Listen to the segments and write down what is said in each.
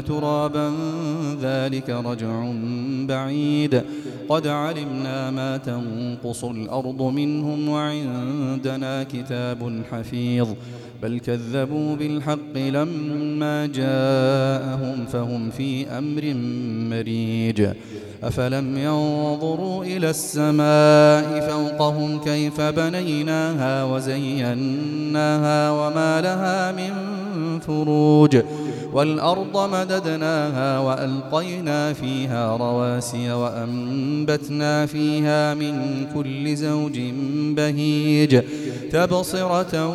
ترابا ذلك رجع بعيد. قد علمنا ما تنقص الأرض منهم وعندنا كتاب حفيظ. بل كذبوا بالحق لما جاءهم فهم في أمر مريج. أفلم ينظروا إلى السماء فوقهم كيف بنيناها وزيناها وما لها من فروج. والأرض مددناها وألقينا فيها رواسي وأنبتنا فيها من كل زوج بهيج. تبصرة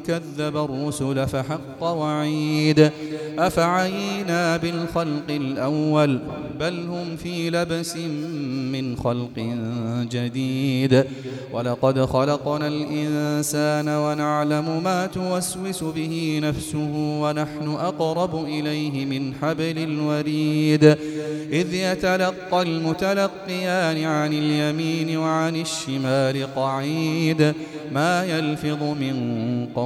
كذب الرسل فحق وعيد. أفعينا بالخلق الأول بل هم في لبس من خلق جديد. ولقد خلقنا الإنسان ونعلم ما توسوس به نفسه ونحن أقرب إليه من حبل الوريد. إذ يتلقى المتلقيان عن اليمين وعن الشمال قعيد. ما يلفظ من قول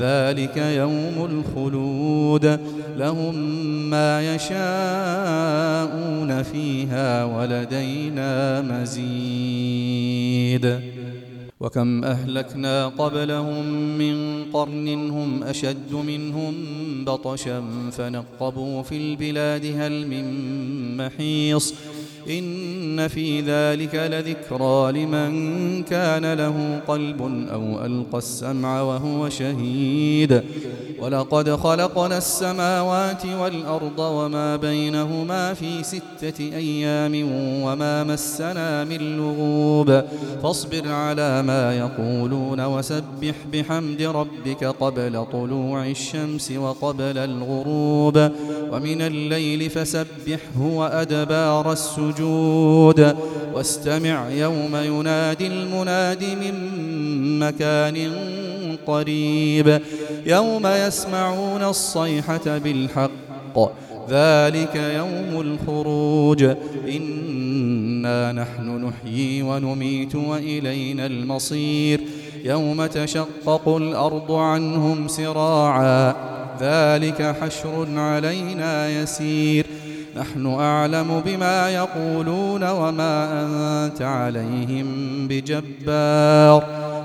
ذلك يوم الخلود. لهم ما يشاءون فيها ولدينا مزيد. وكم أهلكنا قبلهم من قرن هم أشد منهم بطشا فنقبوا في البلاد هل من محيص إن في ذلك لذكرى لمن كان له قلب أو ألقى السمع وهو شهيد. ولقد خلقنا السماوات والأرض وما بينهما في ستة أيام وما مسنا من لغوب. فاصبر على ما يقولون وسبح بحمد ربك قبل طلوع الشمس وقبل الغروب. ومن الليل فسبحه وأدبار السجود. واستمع يوم ينادي المناد من مكان قريب. يوم يسمعون الصيحة بالحق ذلك يوم الخروج. إنا نحن نحيي ونميت وإلينا المصير. يوم تشقق الأرض عنهم سراعا ذلك حشر علينا يسير. نحن أعلم بما يقولون وما أنت عليهم بجبار.